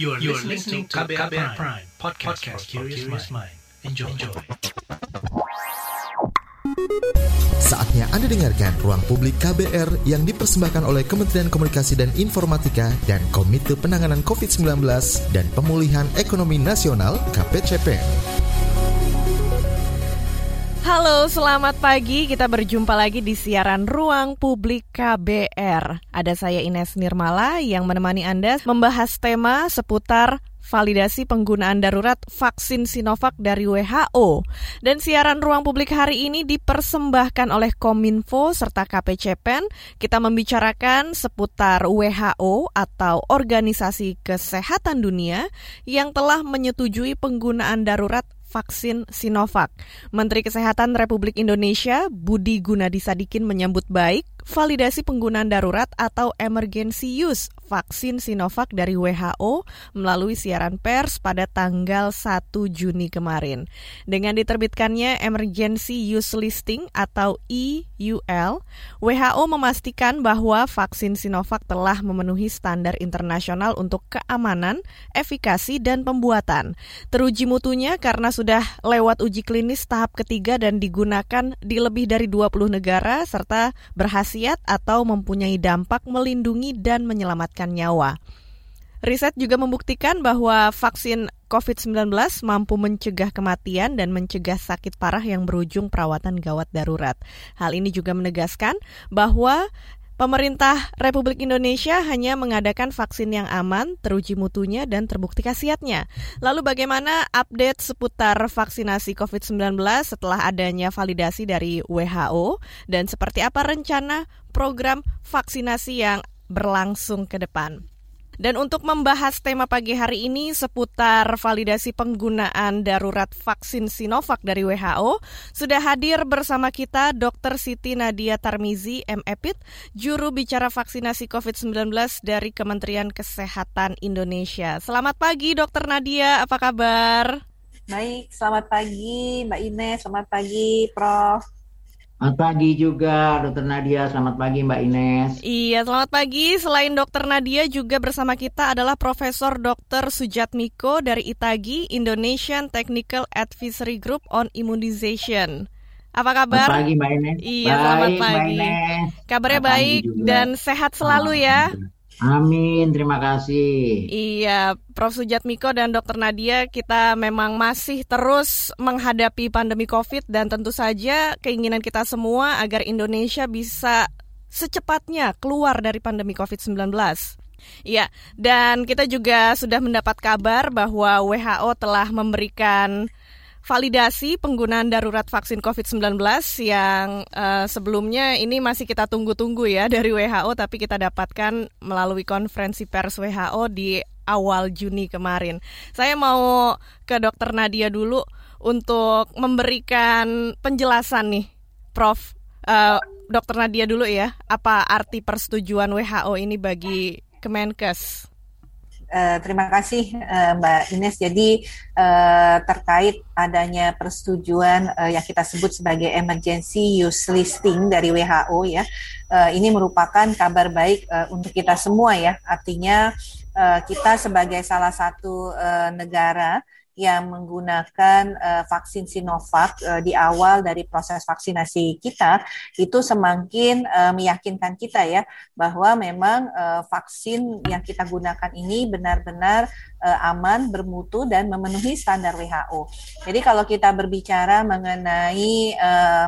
You are, you are listening to KBR, Prime, Prime podcast, podcast for curious mind. Enjoy. Enjoy. Saatnya Anda dengarkan Ruang Publik KBR yang dipersembahkan oleh Kementerian Komunikasi dan Informatika dan Komite Penanganan COVID-19 dan Pemulihan Ekonomi Nasional KPCP. Halo, selamat pagi. Kita berjumpa lagi di siaran Ruang Publik KBR. Ada saya Ines Nirmala yang menemani Anda membahas tema seputar validasi penggunaan darurat vaksin Sinovac dari WHO. Dan siaran Ruang Publik hari ini dipersembahkan oleh Kominfo serta KPCPEN. Kita membicarakan seputar WHO atau Organisasi Kesehatan Dunia yang telah menyetujui penggunaan darurat vaksin Sinovac. Menteri Kesehatan Republik Indonesia Budi Gunadi Sadikin menyambut baik validasi penggunaan darurat atau emergency use vaksin Sinovac dari WHO melalui siaran pers pada tanggal 1 Juni kemarin. Dengan diterbitkannya emergency use listing atau EUL, WHO memastikan bahwa vaksin Sinovac telah memenuhi standar internasional untuk keamanan, efikasi, dan pembuatan. Teruji mutunya karena sudah lewat uji klinis tahap ketiga dan digunakan di lebih dari 20 negara serta berhasil berkhasiat atau mempunyai dampak melindungi dan menyelamatkan nyawa. Riset juga membuktikan bahwa vaksin COVID-19 mampu mencegah kematian dan mencegah sakit parah yang berujung perawatan gawat darurat. Hal ini juga menegaskan bahwa Pemerintah Republik Indonesia hanya mengadakan vaksin yang aman, teruji mutunya, dan terbukti khasiatnya. Lalu bagaimana update seputar vaksinasi COVID-19 setelah adanya validasi dari WHO? Dan seperti apa rencana program vaksinasi yang berlangsung ke depan? Dan untuk membahas tema pagi hari ini seputar validasi penggunaan darurat vaksin Sinovac dari WHO, sudah hadir bersama kita Dr. Siti Nadia Tarmizi, MEPIT, juru bicara vaksinasi COVID-19 dari Kementerian Kesehatan Indonesia. Selamat pagi Dr. Nadia, apa kabar? Baik, selamat pagi Mbak Ines, selamat pagi Prof. Selamat pagi juga Dokter Nadia, selamat pagi Mbak Ines. Iya, selamat pagi. Selain Dokter Nadia juga bersama kita adalah Profesor Dr. Sujatmiko dari ITAGI, Indonesian Technical Advisory Group on Immunization. Apa kabar? Selamat pagi Mbak Ines. Iya, baik, selamat pagi. Kabarnya selamat baik dan sehat selalu ya. Amin, terima kasih. Iya, Prof. Sujatmiko dan Dr. Nadia, kita memang masih terus menghadapi pandemi COVID dan tentu saja keinginan kita semua agar Indonesia bisa secepatnya keluar dari pandemi COVID-19. Iya, dan kita juga sudah mendapat kabar bahwa WHO telah memberikan validasi penggunaan darurat vaksin COVID-19 yang uh, sebelumnya ini masih kita tunggu-tunggu ya dari WHO tapi kita dapatkan melalui konferensi pers WHO di awal Juni kemarin. Saya mau ke Dokter Nadia dulu untuk memberikan penjelasan nih, Prof. Uh, Dokter Nadia dulu ya, apa arti persetujuan WHO ini bagi Kemenkes? Uh, terima kasih uh, Mbak Ines. Jadi uh, terkait adanya persetujuan uh, yang kita sebut sebagai emergency use listing dari WHO ya, uh, ini merupakan kabar baik uh, untuk kita semua ya. Artinya uh, kita sebagai salah satu uh, negara yang menggunakan uh, vaksin Sinovac uh, di awal dari proses vaksinasi kita itu semakin uh, meyakinkan kita ya bahwa memang uh, vaksin yang kita gunakan ini benar-benar uh, aman, bermutu dan memenuhi standar WHO. Jadi kalau kita berbicara mengenai uh,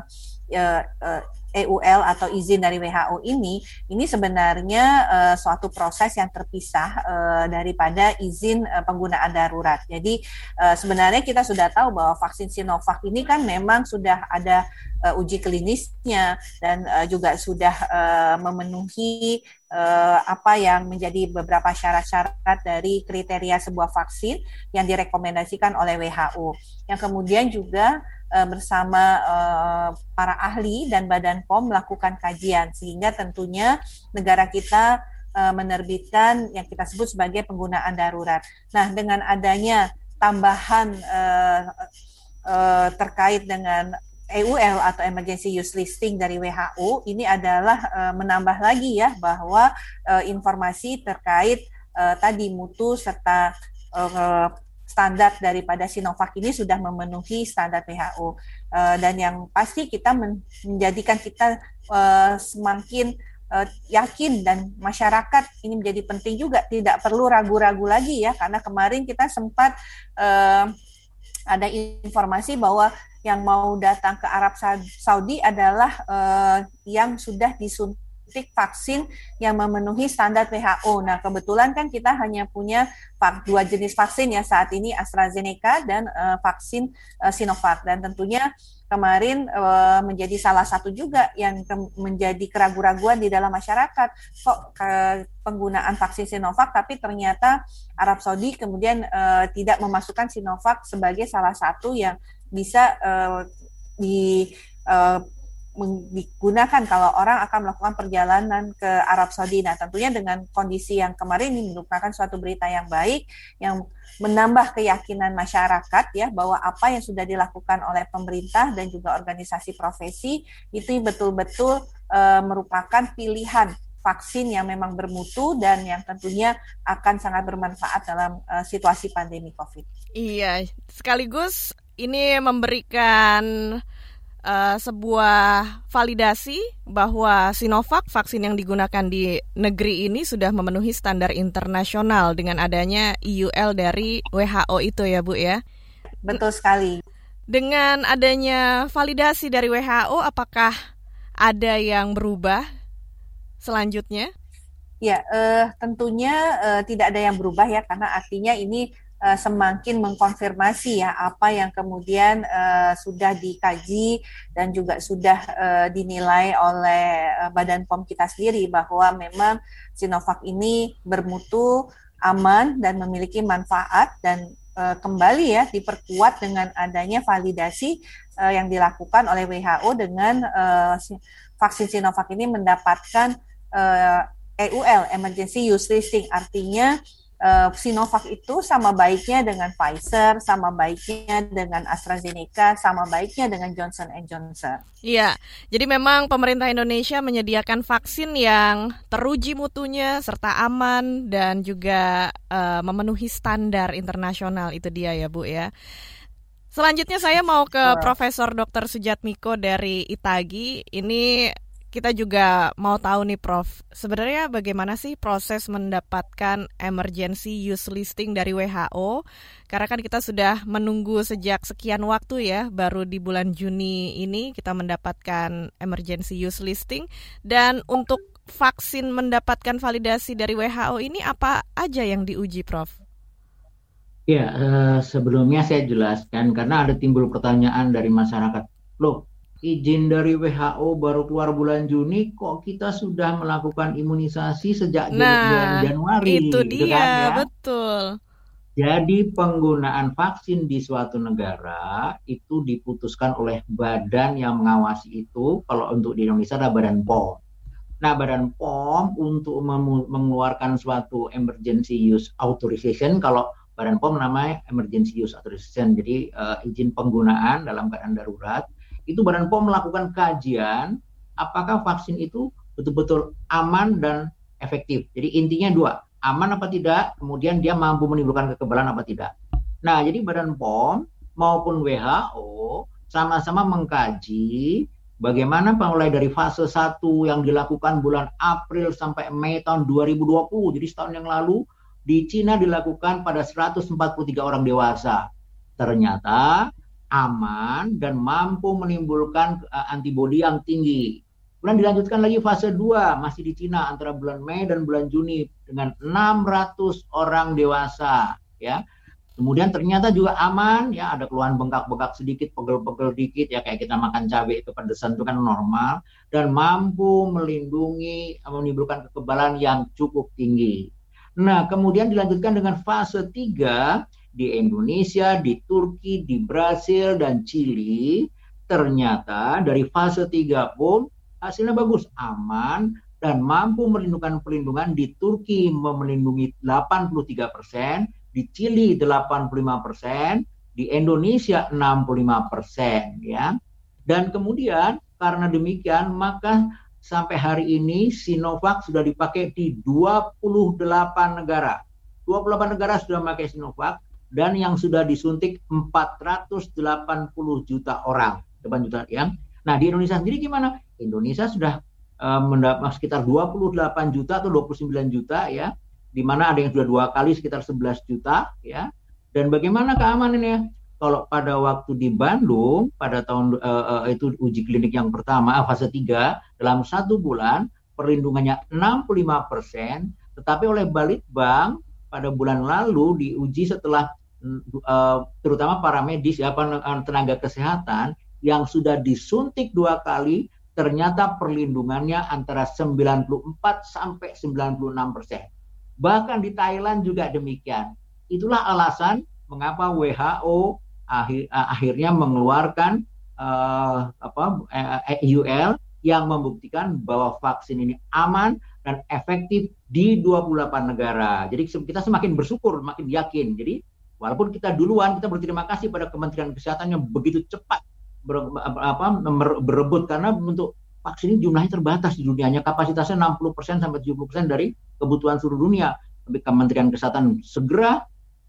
uh, uh, EUL atau izin dari WHO ini, ini sebenarnya uh, suatu proses yang terpisah uh, daripada izin uh, penggunaan darurat. Jadi uh, sebenarnya kita sudah tahu bahwa vaksin Sinovac ini kan memang sudah ada uh, uji klinisnya dan uh, juga sudah uh, memenuhi uh, apa yang menjadi beberapa syarat-syarat dari kriteria sebuah vaksin yang direkomendasikan oleh WHO. Yang kemudian juga uh, bersama uh, para ahli dan Badan POM melakukan kajian sehingga tentunya negara kita menerbitkan yang kita sebut sebagai penggunaan darurat. Nah, dengan adanya tambahan terkait dengan EUL atau Emergency Use Listing dari WHO ini adalah uh, menambah lagi ya bahwa uh, informasi terkait uh, tadi mutu serta uh, standar daripada Sinovac ini sudah memenuhi standar WHO uh, dan yang pasti kita men menjadikan kita uh, semakin yakin dan masyarakat ini menjadi penting juga. Tidak perlu ragu-ragu lagi ya karena kemarin kita sempat uh, ada informasi bahwa yang mau datang ke Arab Saudi adalah uh, yang sudah disuntik vaksin yang memenuhi standar WHO. Nah, kebetulan kan kita hanya punya dua jenis vaksin ya saat ini AstraZeneca dan uh, vaksin uh, Sinovac dan tentunya kemarin uh, menjadi salah satu juga yang ke, menjadi keraguan-raguan di dalam masyarakat. Kok ke penggunaan vaksin Sinovac tapi ternyata Arab Saudi kemudian uh, tidak memasukkan Sinovac sebagai salah satu yang bisa uh, di uh, digunakan kalau orang akan melakukan perjalanan ke Arab Saudi. Nah, tentunya dengan kondisi yang kemarin ini merupakan suatu berita yang baik yang menambah keyakinan masyarakat ya bahwa apa yang sudah dilakukan oleh pemerintah dan juga organisasi profesi itu betul-betul e, merupakan pilihan vaksin yang memang bermutu dan yang tentunya akan sangat bermanfaat dalam e, situasi pandemi Covid. Iya, sekaligus ini memberikan uh, sebuah validasi bahwa Sinovac vaksin yang digunakan di negeri ini sudah memenuhi standar internasional dengan adanya IUL dari WHO itu ya Bu ya. Betul sekali. Dengan adanya validasi dari WHO apakah ada yang berubah selanjutnya? Ya, uh, tentunya uh, tidak ada yang berubah ya karena artinya ini uh, semakin mengkonfirmasi ya apa yang kemudian uh, sudah dikaji dan juga sudah uh, dinilai oleh uh, Badan POM kita sendiri bahwa memang Sinovac ini bermutu aman dan memiliki manfaat dan uh, kembali ya diperkuat dengan adanya validasi uh, yang dilakukan oleh WHO dengan uh, vaksin Sinovac ini mendapatkan uh, EUL (Emergency Use Listing) artinya uh, Sinovac itu sama baiknya dengan Pfizer, sama baiknya dengan AstraZeneca, sama baiknya dengan Johnson Johnson. Iya, jadi memang pemerintah Indonesia menyediakan vaksin yang teruji mutunya serta aman dan juga uh, memenuhi standar internasional itu dia ya Bu ya. Selanjutnya saya mau ke Profesor Dr. Sujatmiko dari Itagi. Ini kita juga mau tahu nih Prof, sebenarnya bagaimana sih proses mendapatkan emergency use listing dari WHO? Karena kan kita sudah menunggu sejak sekian waktu ya, baru di bulan Juni ini kita mendapatkan emergency use listing dan untuk vaksin mendapatkan validasi dari WHO ini apa aja yang diuji Prof? Ya, eh, sebelumnya saya jelaskan karena ada timbul pertanyaan dari masyarakat. Loh, izin dari WHO baru keluar bulan Juni, kok kita sudah melakukan imunisasi sejak nah, bulan Januari? Itu gitu dia, kan, ya? betul. Jadi penggunaan vaksin di suatu negara itu diputuskan oleh badan yang mengawasi itu. Kalau untuk di Indonesia ada Badan POM. Nah, Badan POM untuk mengeluarkan suatu emergency use authorization, kalau Badan POM namanya emergency use authorization, jadi uh, izin penggunaan dalam keadaan darurat itu Badan POM melakukan kajian apakah vaksin itu betul-betul aman dan efektif. Jadi intinya dua, aman apa tidak, kemudian dia mampu menimbulkan kekebalan apa tidak. Nah, jadi Badan POM maupun WHO sama-sama mengkaji bagaimana mulai dari fase 1 yang dilakukan bulan April sampai Mei tahun 2020. Jadi setahun yang lalu di Cina dilakukan pada 143 orang dewasa. Ternyata aman dan mampu menimbulkan uh, antibodi yang tinggi. Kemudian dilanjutkan lagi fase 2 masih di Cina antara bulan Mei dan bulan Juni dengan 600 orang dewasa ya. Kemudian ternyata juga aman ya ada keluhan bengkak-bengkak sedikit, pegel-pegel dikit ya kayak kita makan cabai itu pedesan itu kan normal dan mampu melindungi menimbulkan kekebalan yang cukup tinggi. Nah, kemudian dilanjutkan dengan fase 3 di Indonesia, di Turki, di Brasil, dan Chili, ternyata dari fase 3 pun hasilnya bagus, aman, dan mampu melindungi perlindungan di Turki melindungi 83 persen, di Chili 85 persen, di Indonesia 65 persen, ya. Dan kemudian karena demikian maka sampai hari ini Sinovac sudah dipakai di 28 negara. 28 negara sudah memakai Sinovac dan yang sudah disuntik 480 juta orang. Depan juta yang. Nah, di Indonesia sendiri gimana? Indonesia sudah uh, mendapat sekitar 28 juta atau 29 juta ya, di mana ada yang sudah dua kali sekitar 11 juta ya. Dan bagaimana keamanannya? Kalau pada waktu di Bandung pada tahun uh, uh, itu uji klinik yang pertama fase 3 dalam satu bulan perlindungannya 65 persen, tetapi oleh Balitbank pada bulan lalu diuji setelah uh, terutama para medis ya tenaga kesehatan yang sudah disuntik dua kali ternyata perlindungannya antara 94 sampai 96 persen. Bahkan di Thailand juga demikian. Itulah alasan mengapa WHO akhir, akhirnya mengeluarkan uh, apa EUL yang membuktikan bahwa vaksin ini aman dan efektif di 28 negara. Jadi kita semakin bersyukur, semakin yakin. Jadi walaupun kita duluan, kita berterima kasih pada Kementerian Kesehatan yang begitu cepat ber, apa, berebut karena untuk vaksin ini jumlahnya terbatas di dunianya, kapasitasnya 60% sampai 70% dari kebutuhan seluruh dunia. Tapi Kementerian Kesehatan segera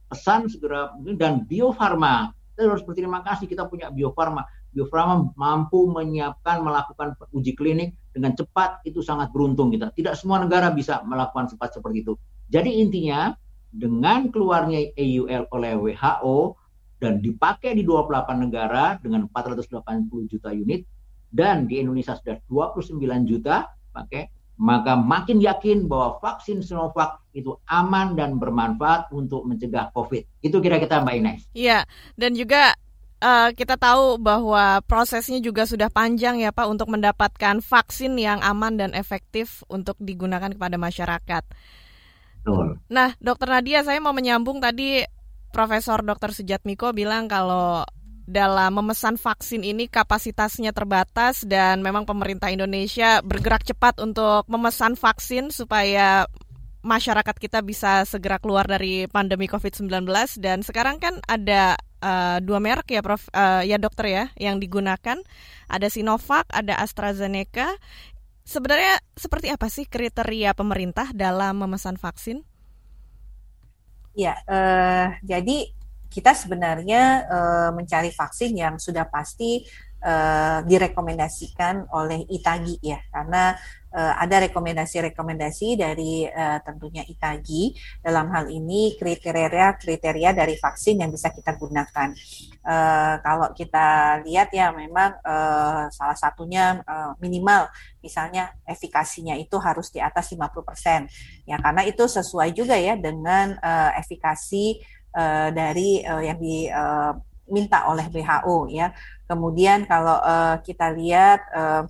pesan segera dan Bio Farma kita harus berterima kasih kita punya Bio Farma Bio Farma mampu menyiapkan melakukan uji klinik dengan cepat itu sangat beruntung kita. Tidak semua negara bisa melakukan cepat seperti itu. Jadi intinya dengan keluarnya EUL oleh WHO dan dipakai di 28 negara dengan 480 juta unit dan di Indonesia sudah 29 juta pakai maka makin yakin bahwa vaksin Sinovac itu aman dan bermanfaat untuk mencegah COVID. Itu kira-kira Mbak Ines. Iya, dan juga uh, kita tahu bahwa prosesnya juga sudah panjang ya Pak untuk mendapatkan vaksin yang aman dan efektif untuk digunakan kepada masyarakat. Betul. Nah, Dokter Nadia, saya mau menyambung tadi Profesor Dr. Sujatmiko bilang kalau dalam memesan vaksin ini kapasitasnya terbatas dan memang pemerintah Indonesia bergerak cepat untuk memesan vaksin supaya masyarakat kita bisa segera keluar dari pandemi COVID-19 dan sekarang kan ada uh, dua merek ya Prof uh, ya dokter ya yang digunakan ada Sinovac ada AstraZeneca sebenarnya seperti apa sih kriteria pemerintah dalam memesan vaksin? Ya uh, jadi kita sebenarnya uh, mencari vaksin yang sudah pasti uh, direkomendasikan oleh Itagi ya karena ada rekomendasi-rekomendasi dari uh, tentunya Itagi dalam hal ini kriteria-kriteria dari vaksin yang bisa kita gunakan. Uh, kalau kita lihat ya memang uh, salah satunya uh, minimal misalnya efikasinya itu harus di atas 50%. Ya karena itu sesuai juga ya dengan uh, efikasi uh, dari uh, yang diminta oleh WHO ya. Kemudian kalau uh, kita lihat uh,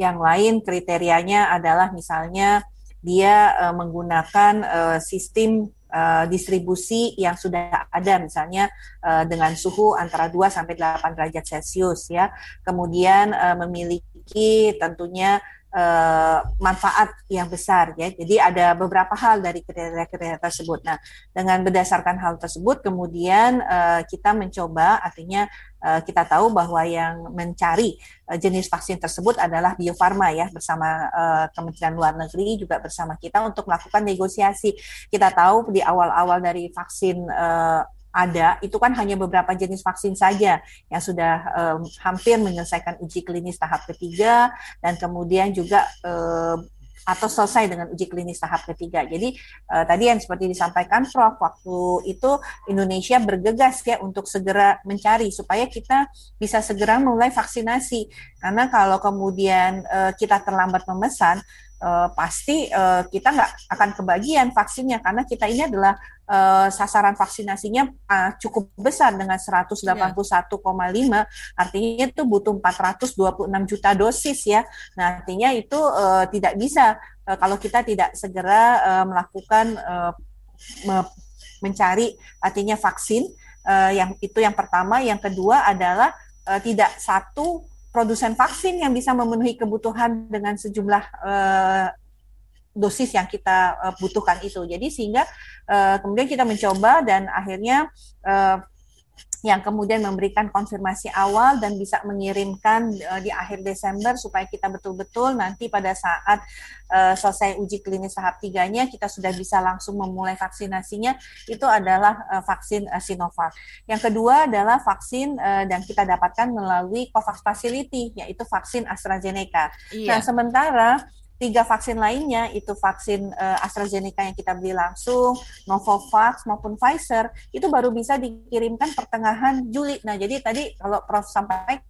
yang lain kriterianya adalah misalnya dia uh, menggunakan uh, sistem uh, distribusi yang sudah ada misalnya uh, dengan suhu antara 2 sampai 8 derajat Celcius ya. Kemudian uh, memiliki tentunya uh, manfaat yang besar ya. Jadi ada beberapa hal dari kriteria-kriteria tersebut. Nah, dengan berdasarkan hal tersebut kemudian uh, kita mencoba artinya uh, kita tahu bahwa yang mencari uh, jenis vaksin tersebut adalah Bio Farma ya bersama uh, Kementerian Luar Negeri juga bersama kita untuk melakukan negosiasi. Kita tahu di awal-awal dari vaksin uh, ada itu kan hanya beberapa jenis vaksin saja yang sudah um, hampir menyelesaikan uji klinis tahap ketiga dan kemudian juga um, atau selesai dengan uji klinis tahap ketiga. Jadi uh, tadi yang seperti disampaikan Prof waktu itu Indonesia bergegas ya untuk segera mencari supaya kita bisa segera mulai vaksinasi. Karena kalau kemudian uh, kita terlambat memesan uh, pasti uh, kita nggak akan kebagian vaksinnya karena kita ini adalah uh, sasaran vaksinasinya uh, cukup besar dengan 181,5 yeah. artinya itu butuh 426 juta dosis ya. Nah, artinya itu uh, tidak bisa uh, kalau kita tidak segera uh, melakukan uh, me mencari artinya vaksin uh, yang itu yang pertama, yang kedua adalah uh, tidak satu produsen vaksin yang bisa memenuhi kebutuhan dengan sejumlah uh, dosis yang kita uh, butuhkan itu. Jadi sehingga uh, kemudian kita mencoba dan akhirnya uh, yang kemudian memberikan konfirmasi awal dan bisa mengirimkan uh, di akhir Desember supaya kita betul-betul nanti pada saat uh, selesai uji klinis tahap tiganya kita sudah bisa langsung memulai vaksinasinya itu adalah uh, vaksin uh, Sinovac. Yang kedua adalah vaksin uh, dan kita dapatkan melalui COVAX Facility yaitu vaksin AstraZeneca. Iya. Nah sementara tiga vaksin lainnya itu vaksin uh, AstraZeneca yang kita beli langsung, Novavax maupun Pfizer itu baru bisa dikirimkan pertengahan Juli. Nah, jadi tadi kalau Prof sampaikan,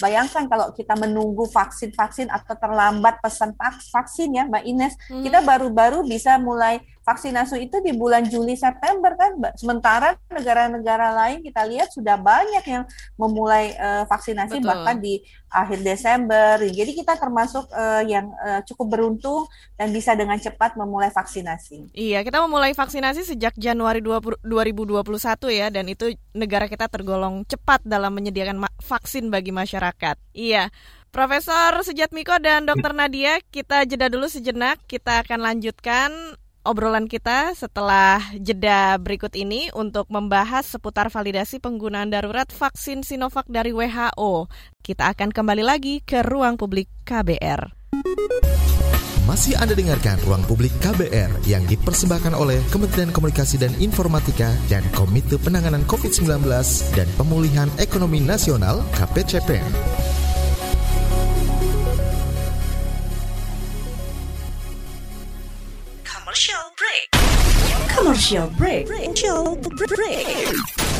bayangkan kalau kita menunggu vaksin-vaksin atau terlambat pesan vaksin ya, Mbak Ines, hmm. kita baru-baru bisa mulai vaksinasi itu di bulan Juli September kan sementara negara-negara lain kita lihat sudah banyak yang memulai uh, vaksinasi Betul. bahkan di akhir Desember. Jadi kita termasuk uh, yang uh, cukup beruntung dan bisa dengan cepat memulai vaksinasi. Iya kita memulai vaksinasi sejak Januari 20, 2021 ya dan itu negara kita tergolong cepat dalam menyediakan vaksin bagi masyarakat iya Profesor Sujatmiko dan Dr. Nadia, kita jeda dulu sejenak. Kita akan lanjutkan obrolan kita setelah jeda berikut ini untuk membahas seputar validasi penggunaan darurat vaksin Sinovac dari WHO. Kita akan kembali lagi ke ruang publik KBR. Masih Anda dengarkan Ruang Publik KBR yang dipersembahkan oleh Kementerian Komunikasi dan Informatika dan Komite Penanganan COVID-19 dan Pemulihan Ekonomi Nasional KPCPN. Commercial break. Commercial break. Commercial break.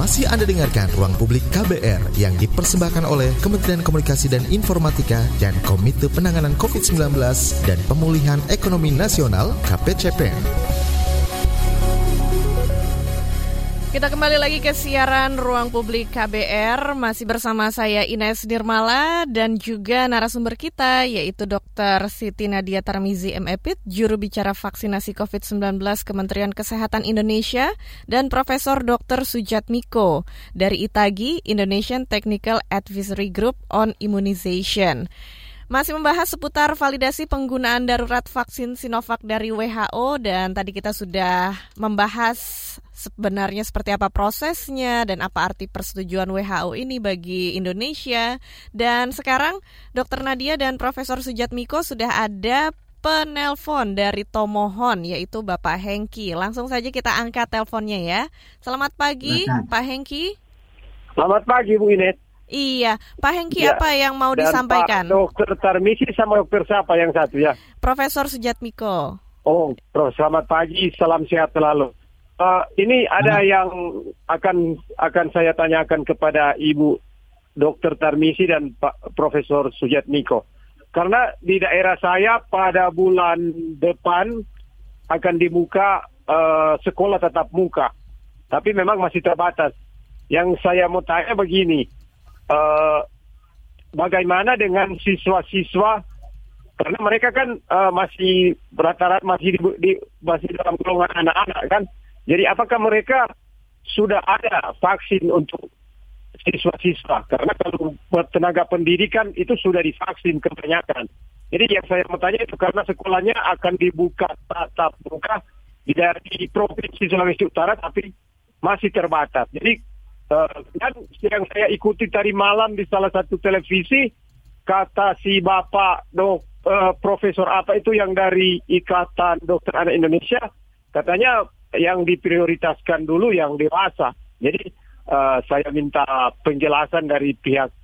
Masih Anda dengarkan Ruang Publik KBR yang dipersembahkan oleh Kementerian Komunikasi dan Informatika dan Komite Penanganan COVID-19 dan Pemulihan Ekonomi Nasional KPCPN. Kita kembali lagi ke siaran Ruang Publik KBR Masih bersama saya Ines Nirmala Dan juga narasumber kita Yaitu Dr. Siti Nadia Tarmizi MEPIT Juru Bicara Vaksinasi COVID-19 Kementerian Kesehatan Indonesia Dan Profesor Dr. Sujat Miko Dari ITAGI Indonesian Technical Advisory Group on Immunization masih membahas seputar validasi penggunaan darurat vaksin Sinovac dari WHO dan tadi kita sudah membahas sebenarnya seperti apa prosesnya dan apa arti persetujuan WHO ini bagi Indonesia. Dan sekarang Dr. Nadia dan Profesor Sujatmiko sudah ada penelpon dari Tomohon yaitu Bapak Hengki. Langsung saja kita angkat teleponnya ya. Selamat pagi Pak Hengki. Selamat pagi Bu Inet. Iya, Pak Hengki ya. apa yang mau Dan disampaikan? Pak Dokter Tarmisi sama Dokter siapa yang satu ya? Profesor Sujatmiko. Oh, Prof. Selamat pagi, salam sehat selalu. Uh, ini ada hmm. yang akan akan saya tanyakan kepada Ibu Dokter Tarmisi dan Pak Profesor Sujatmiko. Karena di daerah saya pada bulan depan akan dibuka uh, sekolah tetap muka, tapi memang masih terbatas. Yang saya mau tanya begini, uh, bagaimana dengan siswa-siswa karena mereka kan uh, masih rata-rata masih di, di masih dalam golongan anak-anak kan. Jadi apakah mereka sudah ada vaksin untuk siswa-siswa? Karena kalau buat tenaga pendidikan itu sudah divaksin kebanyakan. Jadi yang saya mau tanya itu karena sekolahnya akan dibuka tatap muka dari provinsi Sulawesi Utara tapi masih terbatas. Jadi Uh, dan yang saya ikuti tadi malam di salah satu televisi kata si bapak dok uh, profesor apa itu yang dari ikatan dokter anak Indonesia katanya yang diprioritaskan dulu yang dewasa jadi uh, saya minta penjelasan dari pihak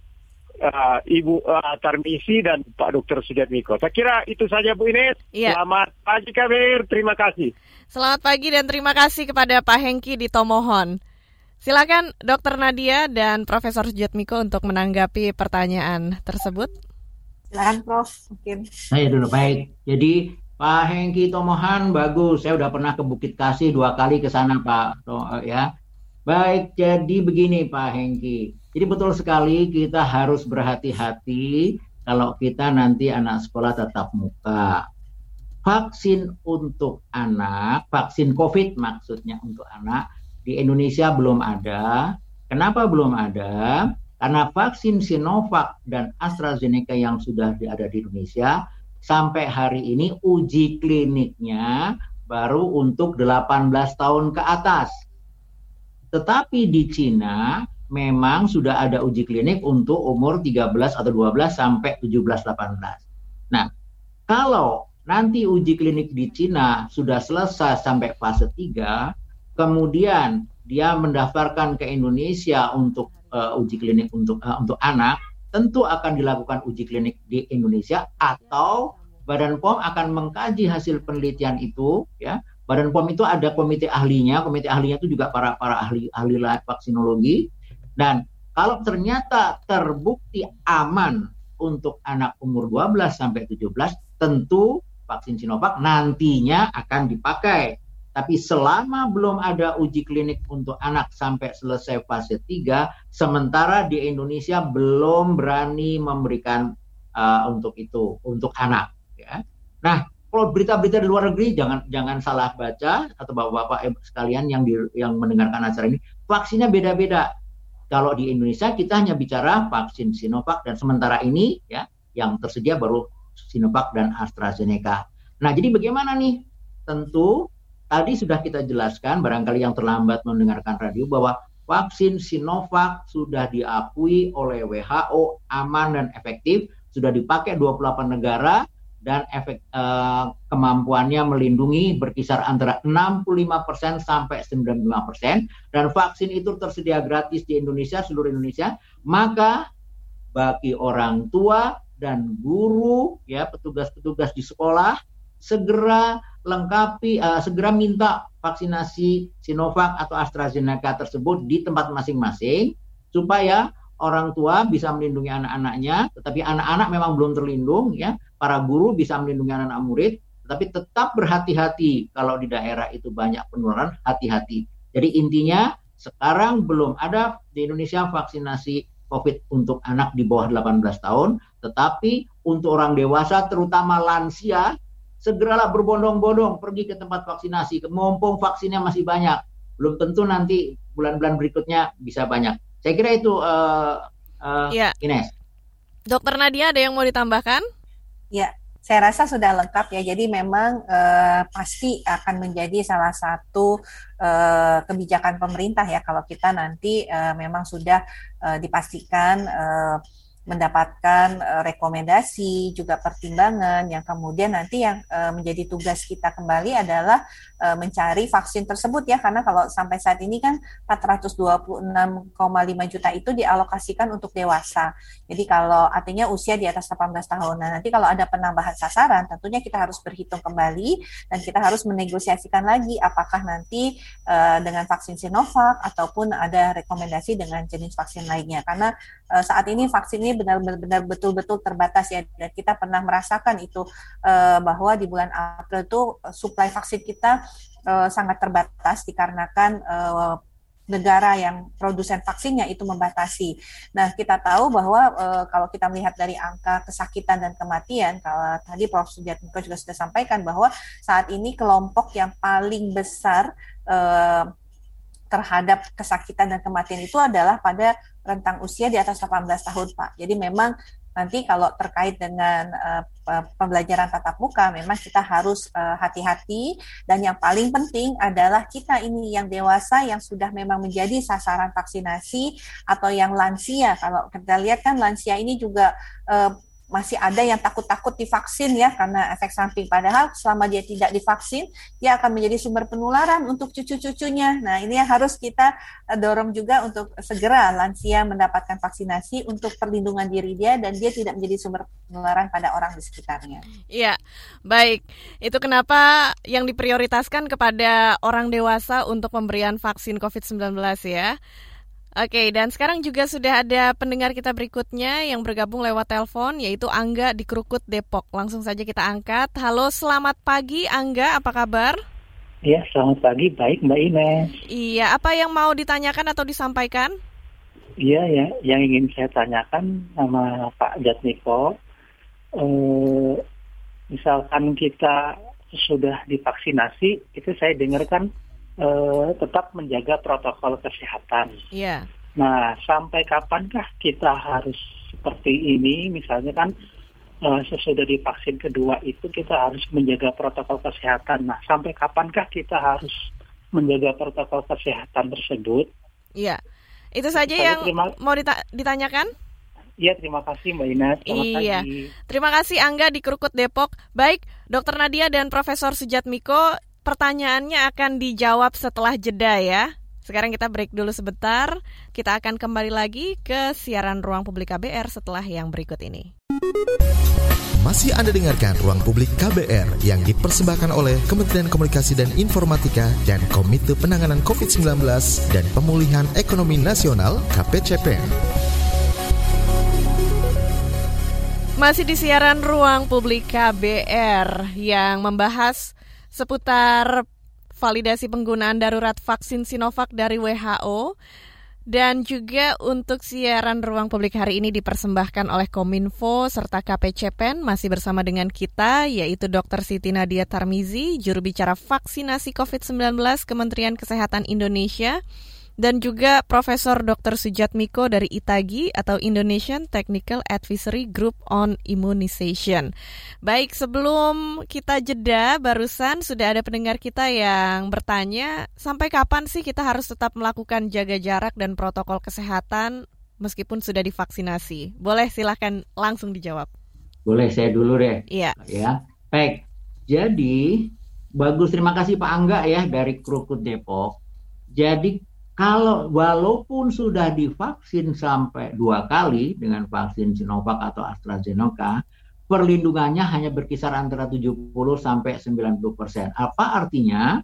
uh, Ibu uh, Tarmisi dan Pak Dr. Sujatmiko. Saya kira itu saja Bu Ines. Iya. Selamat pagi KBR, terima kasih. Selamat pagi dan terima kasih kepada Pak Hengki di Tomohon. Silakan Dr. Nadia dan Profesor Sujatmiko untuk menanggapi pertanyaan tersebut. Silakan Prof. Mungkin. Saya dulu baik. Jadi Pak Hengki Tomohan bagus. Saya udah pernah ke Bukit Kasih dua kali ke sana Pak. To- ya. Baik, jadi begini Pak Hengki. Jadi betul sekali kita harus berhati-hati kalau kita nanti anak sekolah tatap muka. Vaksin untuk anak, vaksin COVID maksudnya untuk anak di Indonesia belum ada. Kenapa belum ada? Karena vaksin Sinovac dan AstraZeneca yang sudah ada di Indonesia sampai hari ini uji kliniknya baru untuk 18 tahun ke atas. Tetapi di Cina memang sudah ada uji klinik untuk umur 13 atau 12 sampai 17 18. Nah, kalau nanti uji klinik di Cina sudah selesai sampai fase 3, kemudian dia mendaftarkan ke Indonesia untuk eh, uji klinik untuk eh, untuk anak, tentu akan dilakukan uji klinik di Indonesia atau Badan POM akan mengkaji hasil penelitian itu ya. Badan POM itu ada komite ahlinya, komite ahlinya itu juga para para ahli ahli vaksinologi dan kalau ternyata terbukti aman untuk anak umur 12 sampai 17 tentu vaksin Sinovac nantinya akan dipakai. Tapi selama belum ada uji klinik untuk anak sampai selesai fase 3, sementara di Indonesia belum berani memberikan uh, untuk itu, untuk anak. Ya. Nah, kalau berita-berita di luar negeri jangan jangan salah baca atau bapak-bapak sekalian yang di, yang mendengarkan acara ini, vaksinnya beda-beda. Kalau di Indonesia kita hanya bicara vaksin Sinovac dan sementara ini ya yang tersedia baru Sinovac dan AstraZeneca. Nah, jadi bagaimana nih? Tentu tadi sudah kita jelaskan barangkali yang terlambat mendengarkan radio bahwa vaksin Sinovac sudah diakui oleh WHO aman dan efektif, sudah dipakai 28 negara dan efek eh, kemampuannya melindungi berkisar antara 65% sampai 95% dan vaksin itu tersedia gratis di Indonesia seluruh Indonesia. Maka bagi orang tua dan guru ya petugas-petugas di sekolah segera lengkapi uh, segera minta vaksinasi Sinovac atau AstraZeneca tersebut di tempat masing-masing supaya orang tua bisa melindungi anak-anaknya tetapi anak-anak memang belum terlindung ya. Para guru bisa melindungi anak-anak murid tetapi tetap berhati-hati kalau di daerah itu banyak penularan hati-hati. Jadi intinya sekarang belum ada di Indonesia vaksinasi COVID untuk anak di bawah 18 tahun tetapi untuk orang dewasa terutama lansia segeralah berbondong-bondong pergi ke tempat vaksinasi. Mumpung vaksinnya masih banyak, belum tentu nanti bulan-bulan berikutnya bisa banyak. Saya kira itu uh, uh, Iya. Ines. Dokter Nadia ada yang mau ditambahkan? Ya, saya rasa sudah lengkap ya. Jadi memang eh, pasti akan menjadi salah satu eh, kebijakan pemerintah ya kalau kita nanti eh, memang sudah eh, dipastikan eh, mendapatkan eh, rekomendasi juga pertimbangan yang kemudian nanti yang eh, menjadi tugas kita kembali adalah eh, mencari vaksin tersebut ya karena kalau sampai saat ini kan 426,5 juta itu dialokasikan untuk dewasa. Jadi kalau artinya usia di atas 18 tahun. Nah, nanti kalau ada penambahan sasaran tentunya kita harus berhitung kembali dan kita harus menegosiasikan lagi apakah nanti eh, dengan vaksin Sinovac ataupun ada rekomendasi dengan jenis vaksin lainnya karena eh, saat ini vaksin ini benar-benar betul-betul terbatas ya dan kita pernah merasakan itu eh, bahwa di bulan April itu eh, suplai vaksin kita eh, sangat terbatas dikarenakan eh, negara yang produsen vaksinnya itu membatasi. Nah, kita tahu bahwa eh, kalau kita melihat dari angka kesakitan dan kematian, kalau tadi Prof. Sudiatmiko juga sudah sampaikan bahwa saat ini kelompok yang paling besar eh, terhadap kesakitan dan kematian itu adalah pada rentang usia di atas 18 tahun, Pak. Jadi memang nanti kalau terkait dengan uh, pembelajaran tatap muka memang kita harus uh, hati-hati dan yang paling penting adalah kita ini yang dewasa yang sudah memang menjadi sasaran vaksinasi atau yang lansia kalau kita lihat kan lansia ini juga uh, masih ada yang takut-takut divaksin ya karena efek samping. Padahal selama dia tidak divaksin, dia akan menjadi sumber penularan untuk cucu-cucunya. Nah ini yang harus kita eh, dorong juga untuk segera lansia mendapatkan vaksinasi untuk perlindungan diri dia dan dia tidak menjadi sumber penularan pada orang di sekitarnya. Iya, baik. Itu kenapa yang diprioritaskan kepada orang dewasa untuk pemberian vaksin COVID-19 ya. Oke, dan sekarang juga sudah ada pendengar kita berikutnya yang bergabung lewat telepon, yaitu Angga di Krukut, Depok. Langsung saja kita angkat. Halo, selamat pagi Angga, apa kabar? Iya, selamat pagi, baik Mbak Ines. Iya, apa yang mau ditanyakan atau disampaikan? Iya, ya, yang ingin saya tanyakan sama Pak Jatmiko, eh, misalkan kita sudah divaksinasi, itu saya dengarkan uh, tetap menjaga protokol kesehatan. Iya. Yeah. Nah, sampai kapankah kita harus seperti ini? Misalnya kan uh, sesudah divaksin kedua itu kita harus menjaga protokol kesehatan. Nah, sampai kapankah kita harus menjaga protokol kesehatan tersebut? Iya. Itu saja Saya yang terima... mau dita ditanyakan? Iya, terima kasih Mbak Ina. Selamat iya. Pagi. Terima kasih Angga di Krukut Depok. Baik, Dokter Nadia dan Profesor Sujatmiko, pertanyaannya akan dijawab setelah jeda ya. Sekarang kita break dulu sebentar. Kita akan kembali lagi ke siaran Ruang Publik KBR setelah yang berikut ini. Masih Anda dengarkan Ruang Publik KBR yang dipersembahkan oleh Kementerian Komunikasi dan Informatika dan Komite Penanganan COVID-19 dan Pemulihan Ekonomi Nasional KPCPN. Masih di siaran Ruang Publik KBR yang membahas seputar validasi penggunaan darurat vaksin Sinovac dari WHO. Dan juga untuk siaran ruang publik hari ini dipersembahkan oleh Kominfo serta KPCPEN masih bersama dengan kita yaitu Dr. Siti Nadia Tarmizi, juru bicara vaksinasi COVID-19 Kementerian Kesehatan Indonesia dan juga Profesor Dr. Sujatmiko dari ITAGI atau Indonesian Technical Advisory Group on Immunization. Baik, sebelum kita jeda, barusan sudah ada pendengar kita yang bertanya, sampai kapan sih kita harus tetap melakukan jaga jarak dan protokol kesehatan meskipun sudah divaksinasi? Boleh silahkan langsung dijawab. Boleh, saya dulu deh. Iya. Ya, baik. Jadi, bagus. Terima kasih Pak Angga ya dari Krukut Depok. Jadi kalau walaupun sudah divaksin sampai dua kali dengan vaksin Sinovac atau AstraZeneca, perlindungannya hanya berkisar antara 70 sampai 90 persen. Apa artinya?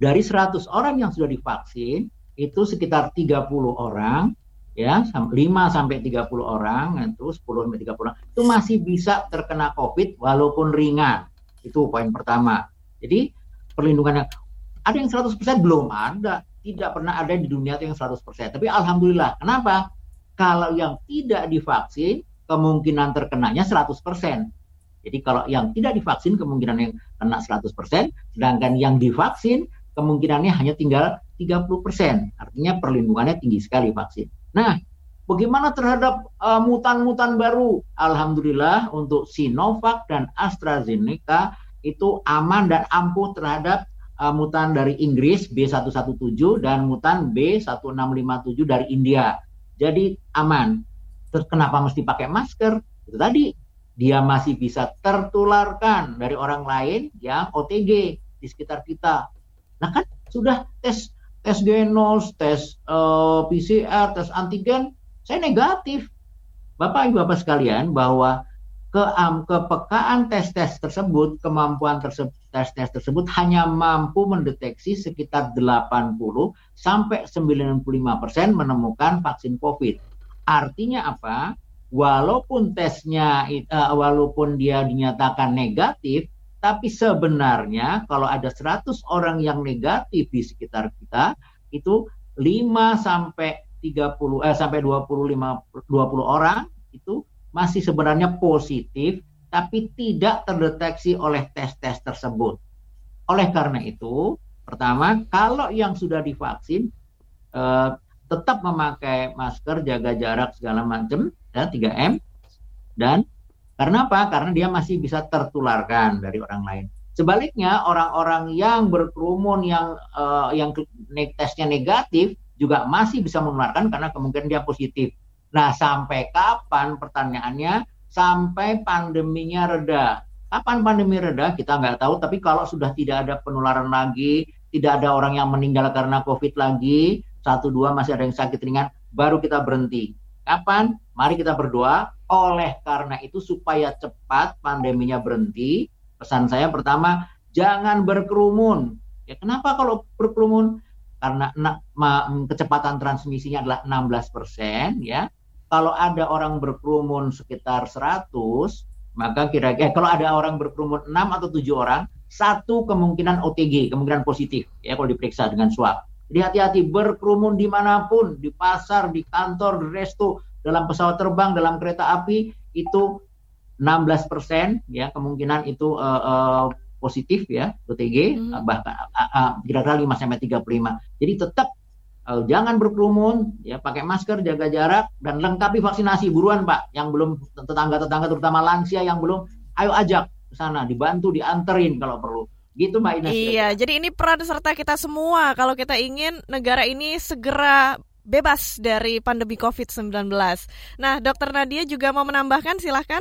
Dari 100 orang yang sudah divaksin, itu sekitar 30 orang, ya 5 sampai 30 orang, itu 10 sampai 30 orang, itu masih bisa terkena COVID walaupun ringan. Itu poin pertama. Jadi perlindungannya ada yang 100% belum ada tidak pernah ada di dunia itu yang 100%. Tapi alhamdulillah. Kenapa? Kalau yang tidak divaksin, kemungkinan terkenanya 100%. Jadi kalau yang tidak divaksin kemungkinan yang kena 100%, sedangkan yang divaksin kemungkinannya hanya tinggal 30%. Artinya perlindungannya tinggi sekali vaksin. Nah, bagaimana terhadap uh, mutan-mutan baru? Alhamdulillah untuk Sinovac dan AstraZeneca itu aman dan ampuh terhadap uh, mutan dari Inggris B117 dan mutan B1657 dari India. Jadi aman. Terus kenapa mesti pakai masker? Itu tadi dia masih bisa tertularkan dari orang lain yang OTG di sekitar kita. Nah kan sudah tes tes genos, tes uh, eh, PCR, tes antigen, saya negatif. Bapak Ibu Bapak sekalian bahwa ke kepekaan tes-tes tersebut, kemampuan tes-tes tersebut hanya mampu mendeteksi sekitar 80 sampai 95 persen menemukan vaksin COVID. Artinya apa? Walaupun tesnya, uh, walaupun dia dinyatakan negatif, tapi sebenarnya kalau ada 100 orang yang negatif di sekitar kita, itu 5 sampai 30 eh, sampai 25 20 orang itu masih sebenarnya positif tapi tidak terdeteksi oleh tes-tes tersebut. Oleh karena itu, pertama, kalau yang sudah divaksin eh, tetap memakai masker, jaga jarak segala macam, ya 3M, dan karena apa? Karena dia masih bisa tertularkan dari orang lain. Sebaliknya, orang-orang yang berkerumun, yang uh, yang tesnya negatif, juga masih bisa menularkan karena kemungkinan dia positif. Nah, sampai kapan pertanyaannya sampai pandeminya reda. Kapan pandemi reda kita nggak tahu, tapi kalau sudah tidak ada penularan lagi, tidak ada orang yang meninggal karena COVID lagi, satu dua masih ada yang sakit ringan, baru kita berhenti. Kapan? Mari kita berdoa. Oleh karena itu supaya cepat pandeminya berhenti, pesan saya pertama jangan berkerumun. Ya kenapa kalau berkerumun? Karena kecepatan transmisinya adalah 16 persen, ya. Kalau ada orang berkerumun sekitar 100, maka kira-kira kalau ada orang berkerumun 6 atau 7 orang, satu kemungkinan OTG, kemungkinan positif ya kalau diperiksa dengan swab. Jadi hati-hati berkerumun di mana pun, di pasar, di kantor, di resto, dalam pesawat terbang, dalam kereta api itu 16 persen ya kemungkinan itu uh, uh, positif ya OTG hmm. bahkan uh, uh, kira-kira 5 sampai 35. Jadi tetap uh, jangan berkerumun, ya pakai masker, jaga jarak dan lengkapi vaksinasi buruan Pak. Yang belum tetangga-tetangga terutama lansia yang belum, ayo ajak ke sana, dibantu, dianterin kalau perlu. Gitu Mbak Ines. Iya, jadi ini peran serta kita semua kalau kita ingin negara ini segera bebas dari pandemi COVID-19. Nah, Dokter Nadia juga mau menambahkan, silahkan.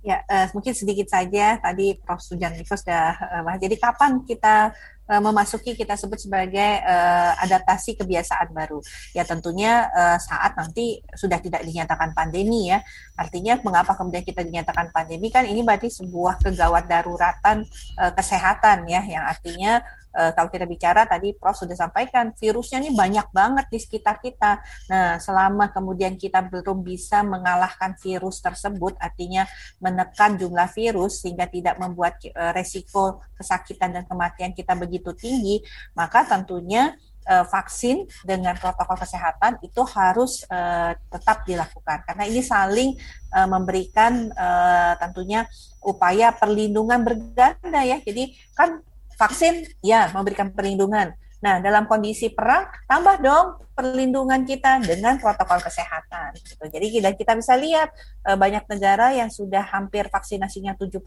Ya, uh, mungkin sedikit saja tadi Prof. Sujaniko sudah uh, Jadi kapan kita uh, memasuki kita sebut sebagai uh, adaptasi kebiasaan baru? Ya tentunya uh, saat nanti sudah tidak dinyatakan pandemi ya. Artinya mengapa kemudian kita dinyatakan pandemi kan ini berarti sebuah kegawat daruratan uh, kesehatan ya yang artinya uh, kalau kita bicara tadi Prof sudah sampaikan virusnya ini banyak banget di sekitar kita. Nah, selama kemudian kita belum bisa mengalahkan virus tersebut, artinya menekan jumlah virus sehingga tidak membuat uh, resiko kesakitan dan kematian kita begitu tinggi, maka tentunya uh, vaksin dengan protokol kesehatan itu harus uh, tetap dilakukan karena ini saling uh, memberikan uh, tentunya upaya perlindungan berganda ya. Jadi kan vaksin ya memberikan perlindungan. Nah, dalam kondisi perang tambah dong perlindungan kita dengan protokol kesehatan. Gitu. Jadi kita bisa lihat e, banyak negara yang sudah hampir vaksinasinya 70%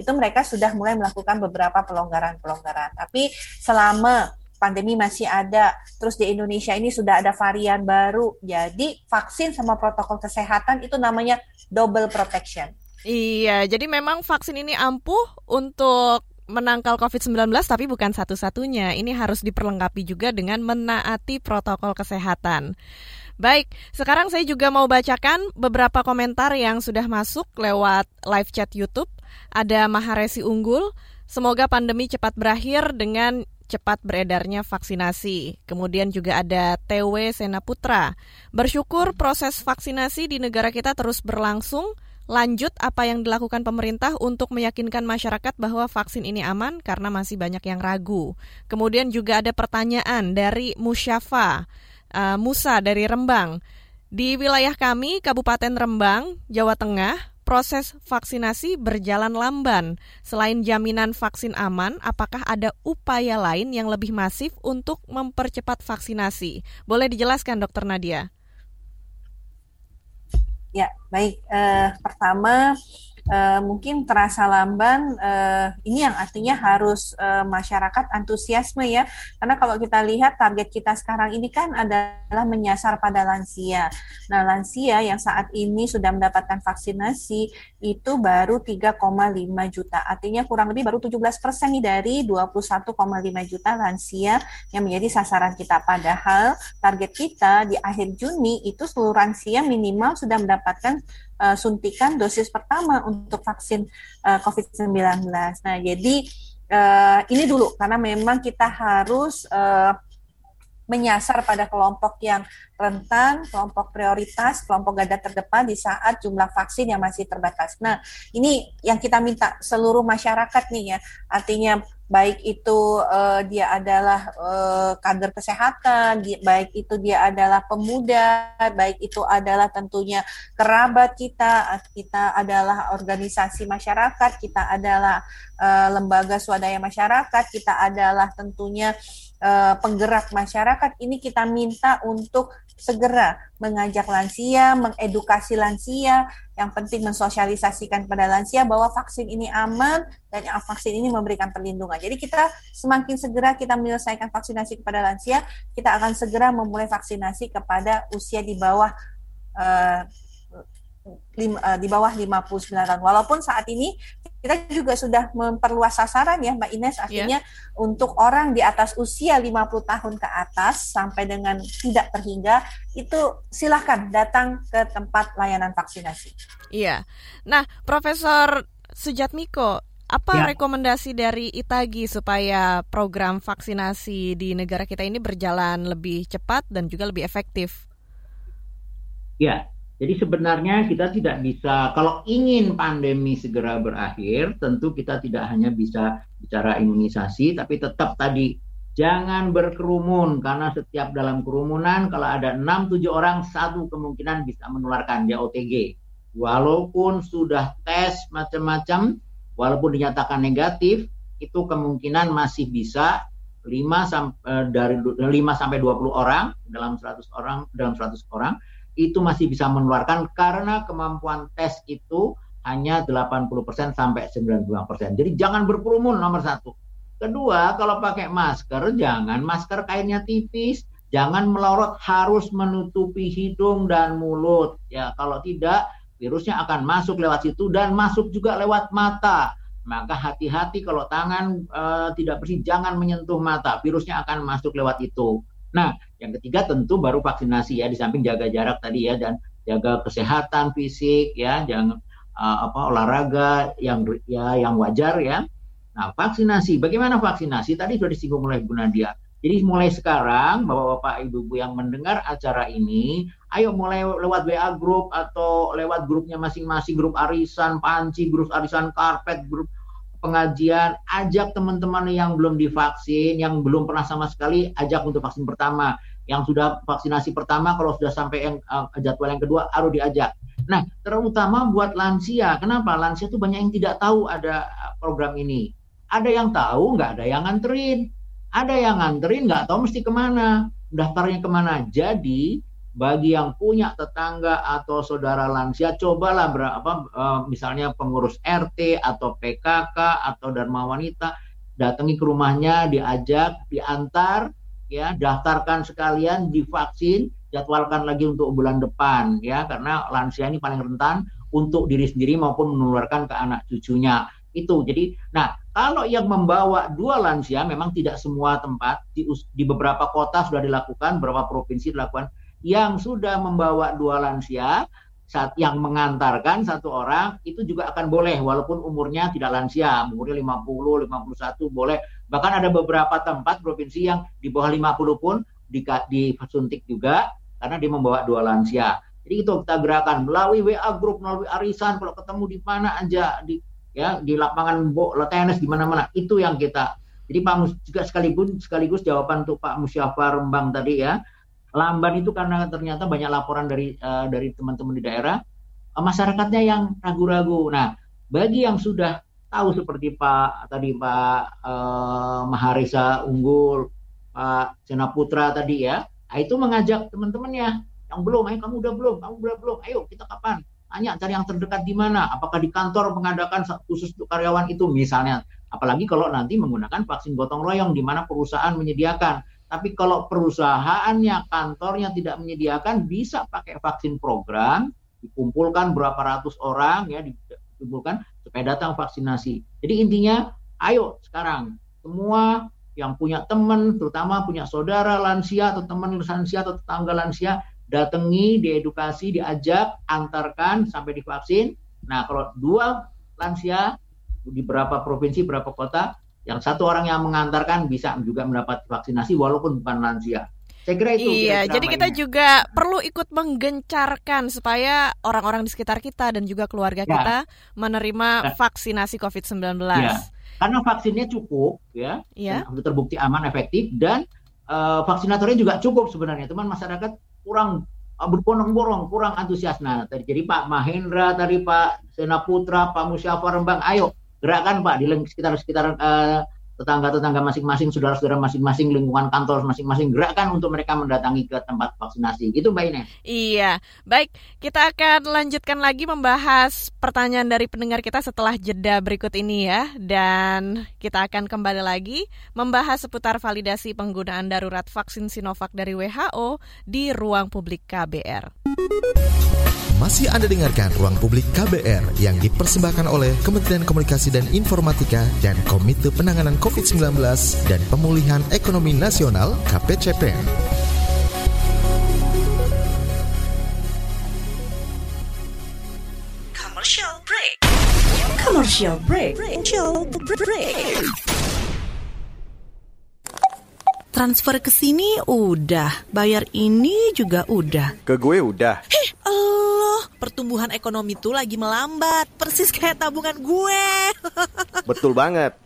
itu mereka sudah mulai melakukan beberapa pelonggaran-pelonggaran. Tapi selama pandemi masih ada, terus di Indonesia ini sudah ada varian baru. Jadi vaksin sama protokol kesehatan itu namanya double protection. Iya, jadi memang vaksin ini ampuh untuk menangkal COVID-19 tapi bukan satu-satunya. Ini harus diperlengkapi juga dengan menaati protokol kesehatan. Baik, sekarang saya juga mau bacakan beberapa komentar yang sudah masuk lewat live chat YouTube. Ada Maharesi Unggul, semoga pandemi cepat berakhir dengan cepat beredarnya vaksinasi. Kemudian juga ada TW Senaputra. Bersyukur proses vaksinasi di negara kita terus berlangsung lanjut apa yang dilakukan pemerintah untuk meyakinkan masyarakat bahwa vaksin ini aman karena masih banyak yang ragu. Kemudian juga ada pertanyaan dari Musyafa uh, Musa dari Rembang. Di wilayah kami, Kabupaten Rembang, Jawa Tengah, proses vaksinasi berjalan lamban. Selain jaminan vaksin aman, apakah ada upaya lain yang lebih masif untuk mempercepat vaksinasi? Boleh dijelaskan, Dokter Nadia? Ya, baik. Uh, pertama, uh, mungkin terasa lamban uh, ini yang artinya harus uh, masyarakat antusiasme ya. Karena kalau kita lihat target kita sekarang ini kan adalah menyasar pada lansia. Nah lansia yang saat ini sudah mendapatkan vaksinasi itu baru 3,5 juta. Artinya kurang lebih baru 17 persen dari 21,5 juta lansia yang menjadi sasaran kita. Padahal target kita di akhir Juni itu seluruh lansia minimal sudah mendapatkan uh, suntikan dosis pertama untuk vaksin uh, COVID-19. Nah, jadi uh, ini dulu karena memang kita harus uh, menyasar pada kelompok yang rentan, kelompok prioritas, kelompok garda terdepan di saat jumlah vaksin yang masih terbatas. Nah, ini yang kita minta seluruh masyarakat nih ya. Artinya baik itu uh, dia adalah uh, kader kesehatan, baik itu dia adalah pemuda, baik itu adalah tentunya kerabat kita, kita adalah organisasi masyarakat, kita adalah uh, lembaga swadaya masyarakat, kita adalah tentunya uh, penggerak masyarakat. Ini kita minta untuk segera mengajak lansia, mengedukasi lansia, yang penting mensosialisasikan pada lansia bahwa vaksin ini aman dan vaksin ini memberikan perlindungan. Jadi kita semakin segera kita menyelesaikan vaksinasi kepada lansia, kita akan segera memulai vaksinasi kepada usia di bawah uh, lim, uh, di bawah 59 tahun. Walaupun saat ini kita juga sudah memperluas sasaran ya Mbak Ines artinya yeah. untuk orang di atas usia 50 tahun ke atas sampai dengan tidak terhingga itu silahkan datang ke tempat layanan vaksinasi. Iya. Nah, Profesor Sujatmiko, apa ya. rekomendasi dari Itagi supaya program vaksinasi di negara kita ini berjalan lebih cepat dan juga lebih efektif? Ya, jadi sebenarnya kita tidak bisa, kalau ingin pandemi segera berakhir, tentu kita tidak hanya bisa bicara imunisasi, tapi tetap tadi jangan berkerumun karena setiap dalam kerumunan kalau ada 6-7 orang satu kemungkinan bisa menularkan dia OTG. Walaupun sudah tes macam-macam, walaupun dinyatakan negatif, itu kemungkinan masih bisa 5 sampai eh, dari 5 sampai 20 orang dalam 100 orang dalam 100 orang itu masih bisa menularkan karena kemampuan tes itu hanya 80% sampai 92%. Jadi jangan berkerumun nomor satu. Kedua, kalau pakai masker, jangan masker kainnya tipis, jangan melorot, harus menutupi hidung dan mulut. Ya, kalau tidak, virusnya akan masuk lewat situ dan masuk juga lewat mata. Maka hati-hati kalau tangan e, tidak bersih, jangan menyentuh mata. Virusnya akan masuk lewat itu. Nah, yang ketiga tentu baru vaksinasi ya di samping jaga jarak tadi ya dan jaga kesehatan fisik ya, jangan uh, apa olahraga yang ya yang wajar ya. Nah, vaksinasi. Bagaimana vaksinasi? Tadi sudah disinggung oleh Bu Nadia. Jadi mulai sekarang Bapak-bapak Ibu-ibu yang mendengar acara ini, ayo mulai lewat WA grup atau lewat grupnya masing-masing, grup arisan panci, grup arisan karpet, grup pengajian, ajak teman-teman yang belum divaksin, yang belum pernah sama sekali, ajak untuk vaksin pertama. Yang sudah vaksinasi pertama, kalau sudah sampai yang uh, jadwal yang kedua, harus diajak. Nah, terutama buat lansia. Kenapa? Lansia itu banyak yang tidak tahu ada eh, program ini. Ada yang tahu, nggak ada yang nganterin. Ada yang nganterin, nggak tahu mesti ke mana. Daftarnya ke mana. Jadi, bagi yang punya tetangga atau saudara lansia cobalah berapa uh, misalnya pengurus RT atau PKK atau Dharma Wanita datangi ke rumahnya diajak diantar ya daftarkan sekalian divaksin jadwalkan lagi untuk bulan depan ya karena lansia ini paling rentan untuk diri sendiri maupun menularkan ke anak cucunya. Itu jadi nah kalau yang membawa dua lansia memang tidak semua tempat di, di beberapa kota sudah dilakukan beberapa provinsi dilakukan yang sudah membawa dua lansia saat yang mengantarkan satu orang itu juga akan boleh walaupun umurnya tidak lansia, umurnya 50, 51 boleh. Bahkan ada beberapa tempat provinsi yang di bawah 50 pun di, disuntik juga karena dia membawa dua lansia. Jadi itu kita gerakan melalui WA grup, melalui arisan, kalau ketemu di mana aja di ya di lapangan bo, tenis di mana-mana itu yang kita. Jadi Pak Mus juga sekaligus sekaligus jawaban untuk Pak Musyafar Rembang tadi ya lamban itu karena ternyata banyak laporan dari uh, dari teman-teman di daerah uh, masyarakatnya yang ragu-ragu. Nah, bagi yang sudah tahu seperti Pak tadi Pak uh, Maharisa Unggul, Pak Sena Putra tadi ya, nah, itu mengajak teman-temannya yang belum, ayo kamu udah belum, kamu udah belum, ayo kita kapan? Tanya cari yang terdekat di mana? Apakah di kantor mengadakan khusus untuk karyawan itu misalnya? Apalagi kalau nanti menggunakan vaksin gotong royong di mana perusahaan menyediakan tapi kalau perusahaannya, kantornya tidak menyediakan, bisa pakai vaksin program, dikumpulkan berapa ratus orang ya, dikumpulkan supaya datang vaksinasi. Jadi intinya, ayo sekarang semua yang punya teman, terutama punya saudara lansia atau teman lansia atau tetangga lansia, datangi, diedukasi, diajak, antarkan sampai divaksin. Nah, kalau dua lansia di beberapa provinsi, beberapa kota, yang satu orang yang mengantarkan bisa juga mendapat vaksinasi walaupun bukan lansia. Saya kira itu. Iya, kira jadi kita juga perlu ikut menggencarkan supaya orang-orang di sekitar kita dan juga keluarga ya. kita menerima ya. vaksinasi COVID-19. Ya. Karena vaksinnya cukup, ya, ya. terbukti aman, efektif, dan uh, vaksinatornya juga cukup sebenarnya. Teman masyarakat kurang uh, berbondong-bondong, kurang antusias. Nah, tadi jadi Pak Mahendra, tadi Pak Sena Putra, Pak Musyafar Rembang, ayo gerakan Pak di sekitar sekitar uh, tetangga-tetangga masing-masing, saudara-saudara masing-masing, lingkungan kantor masing-masing gerakkan untuk mereka mendatangi ke tempat vaksinasi. Itu Mbak Ines. Iya, baik. Kita akan lanjutkan lagi membahas pertanyaan dari pendengar kita setelah jeda berikut ini ya. Dan kita akan kembali lagi membahas seputar validasi penggunaan darurat vaksin Sinovac dari WHO di ruang publik KBR. Masih Anda dengarkan Ruang Publik KBR yang dipersembahkan oleh Kementerian Komunikasi dan Informatika dan Komite Penanganan COVID-19 dan Pemulihan Ekonomi Nasional KPCPN. Commercial break. Commercial break. Commercial break. Transfer ke sini udah, bayar ini juga udah. Ke gue udah. Heh, Allah, pertumbuhan ekonomi tuh lagi melambat, persis kayak tabungan gue. Betul banget.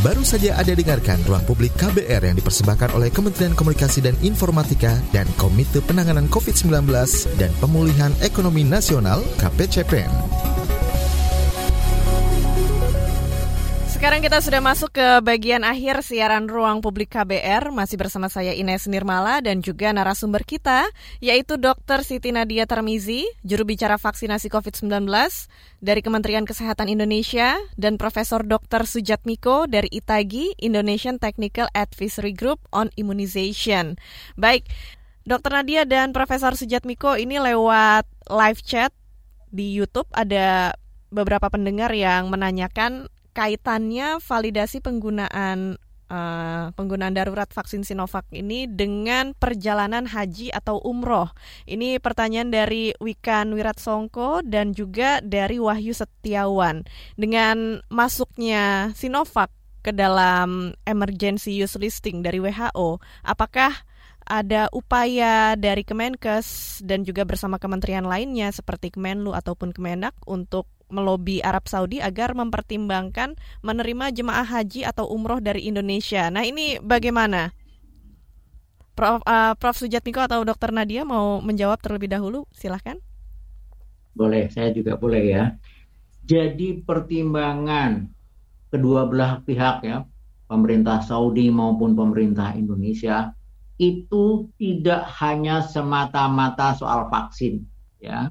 Baru saja Anda dengarkan Ruang Publik KBR yang dipersembahkan oleh Kementerian Komunikasi dan Informatika dan Komite Penanganan COVID-19 dan Pemulihan Ekonomi Nasional KPCPN. Sekarang kita sudah masuk ke bagian akhir siaran Ruang Publik KBR. Masih bersama saya Ines Nirmala dan juga narasumber kita, yaitu Dr. Siti Nadia Tarmizi, juru bicara vaksinasi COVID-19 dari Kementerian Kesehatan Indonesia, dan Profesor Dr. Sujatmiko dari ITAGI, Indonesian Technical Advisory Group on Immunization. Baik, Dr. Nadia dan Profesor Sujatmiko ini lewat live chat di YouTube ada beberapa pendengar yang menanyakan kaitannya validasi penggunaan uh, penggunaan darurat vaksin Sinovac ini dengan perjalanan haji atau umroh. Ini pertanyaan dari Wikan Wiratsongko dan juga dari Wahyu Setiawan. Dengan masuknya Sinovac ke dalam emergency use listing dari WHO, apakah ada upaya dari Kemenkes dan juga bersama kementerian lainnya seperti Kemenlu ataupun Kemenak untuk melobi Arab Saudi agar mempertimbangkan menerima jemaah haji atau umroh dari Indonesia. Nah ini bagaimana? Prof, uh, Prof. Sujatmiko atau Dr. Nadia mau menjawab terlebih dahulu? Silahkan. Boleh, saya juga boleh ya. Jadi pertimbangan kedua belah pihak ya, pemerintah Saudi maupun pemerintah Indonesia itu tidak hanya semata-mata soal vaksin ya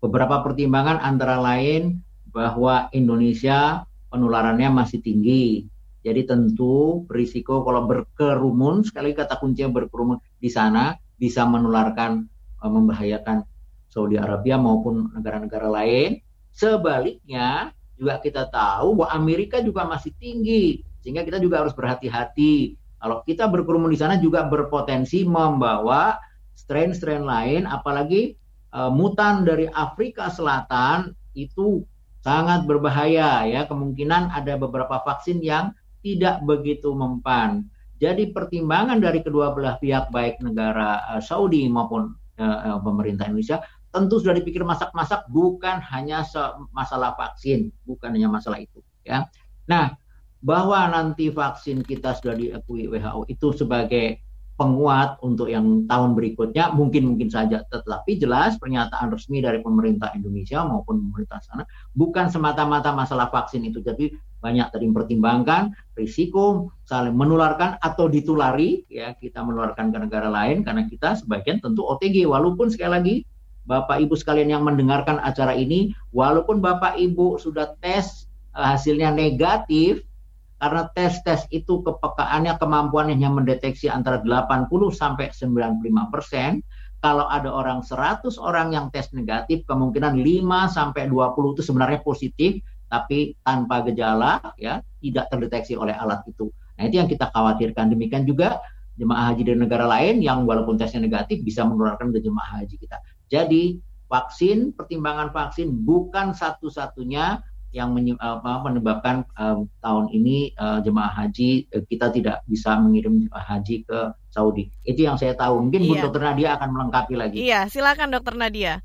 beberapa pertimbangan antara lain bahwa Indonesia penularannya masih tinggi. Jadi tentu berisiko kalau berkerumun, sekali kata kuncinya berkerumun di sana bisa menularkan membahayakan Saudi Arabia maupun negara-negara lain. Sebaliknya juga kita tahu bahwa Amerika juga masih tinggi, sehingga kita juga harus berhati-hati. Kalau kita berkerumun di sana juga berpotensi membawa strain-strain lain, apalagi uh, mutan dari Afrika Selatan itu sangat berbahaya ya kemungkinan ada beberapa vaksin yang tidak begitu mempan. Jadi pertimbangan dari kedua belah pihak baik negara uh, Saudi maupun uh, pemerintah Indonesia tentu sudah dipikir masak-masak bukan hanya masalah vaksin, bukan hanya masalah itu ya. Nah, bahwa nanti vaksin kita sudah diakui WHO itu sebagai penguat untuk yang tahun berikutnya mungkin mungkin saja. Tetapi jelas pernyataan resmi dari pemerintah Indonesia maupun pemerintah sana bukan semata-mata masalah vaksin itu. Jadi banyak tadi mempertimbangkan risiko saling menularkan atau ditulari. Ya kita menularkan ke negara lain karena kita sebagian tentu OTG walaupun sekali lagi Bapak Ibu sekalian yang mendengarkan acara ini walaupun Bapak Ibu sudah tes hasilnya negatif karena tes-tes itu kepekaannya kemampuannya hanya mendeteksi antara 80 sampai 95 persen kalau ada orang 100 orang yang tes negatif, kemungkinan 5 sampai 20 itu sebenarnya positif, tapi tanpa gejala, ya tidak terdeteksi oleh alat itu. Nah itu yang kita khawatirkan. Demikian juga jemaah haji dari negara lain yang walaupun tesnya negatif bisa menularkan ke jemaah haji kita. Jadi vaksin, pertimbangan vaksin bukan satu-satunya yang menyebabkan uh, tahun ini uh, jemaah haji uh, kita tidak bisa mengirim jemaah haji ke Saudi. Itu yang saya tahu. Mungkin iya. Bu Dokter Nadia akan melengkapi lagi. Iya, silakan Dokter Nadia.